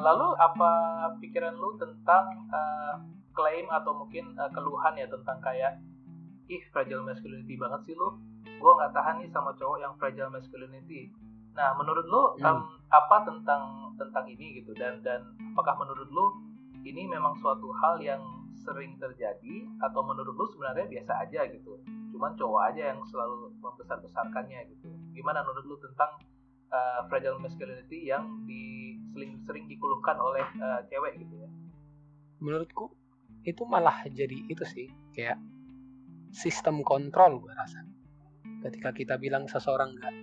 lalu apa pikiran lu tentang uh, klaim atau mungkin uh, keluhan ya tentang kayak ih fragile masculinity banget sih lu. Gue nggak tahan nih sama cowok yang fragile masculinity. Nah menurut lu hmm. um, apa tentang tentang ini gitu? Dan dan apakah menurut lu ini memang suatu hal yang sering terjadi? Atau menurut lu sebenarnya biasa aja gitu? Cuman cowok aja yang selalu membesar besarkannya gitu. Gimana menurut lu tentang uh, fragile masculinity yang di dikeluhkan oleh uh, cewek gitu ya. Menurutku itu malah jadi itu sih kayak sistem kontrol gue rasa. Ketika kita bilang seseorang nggak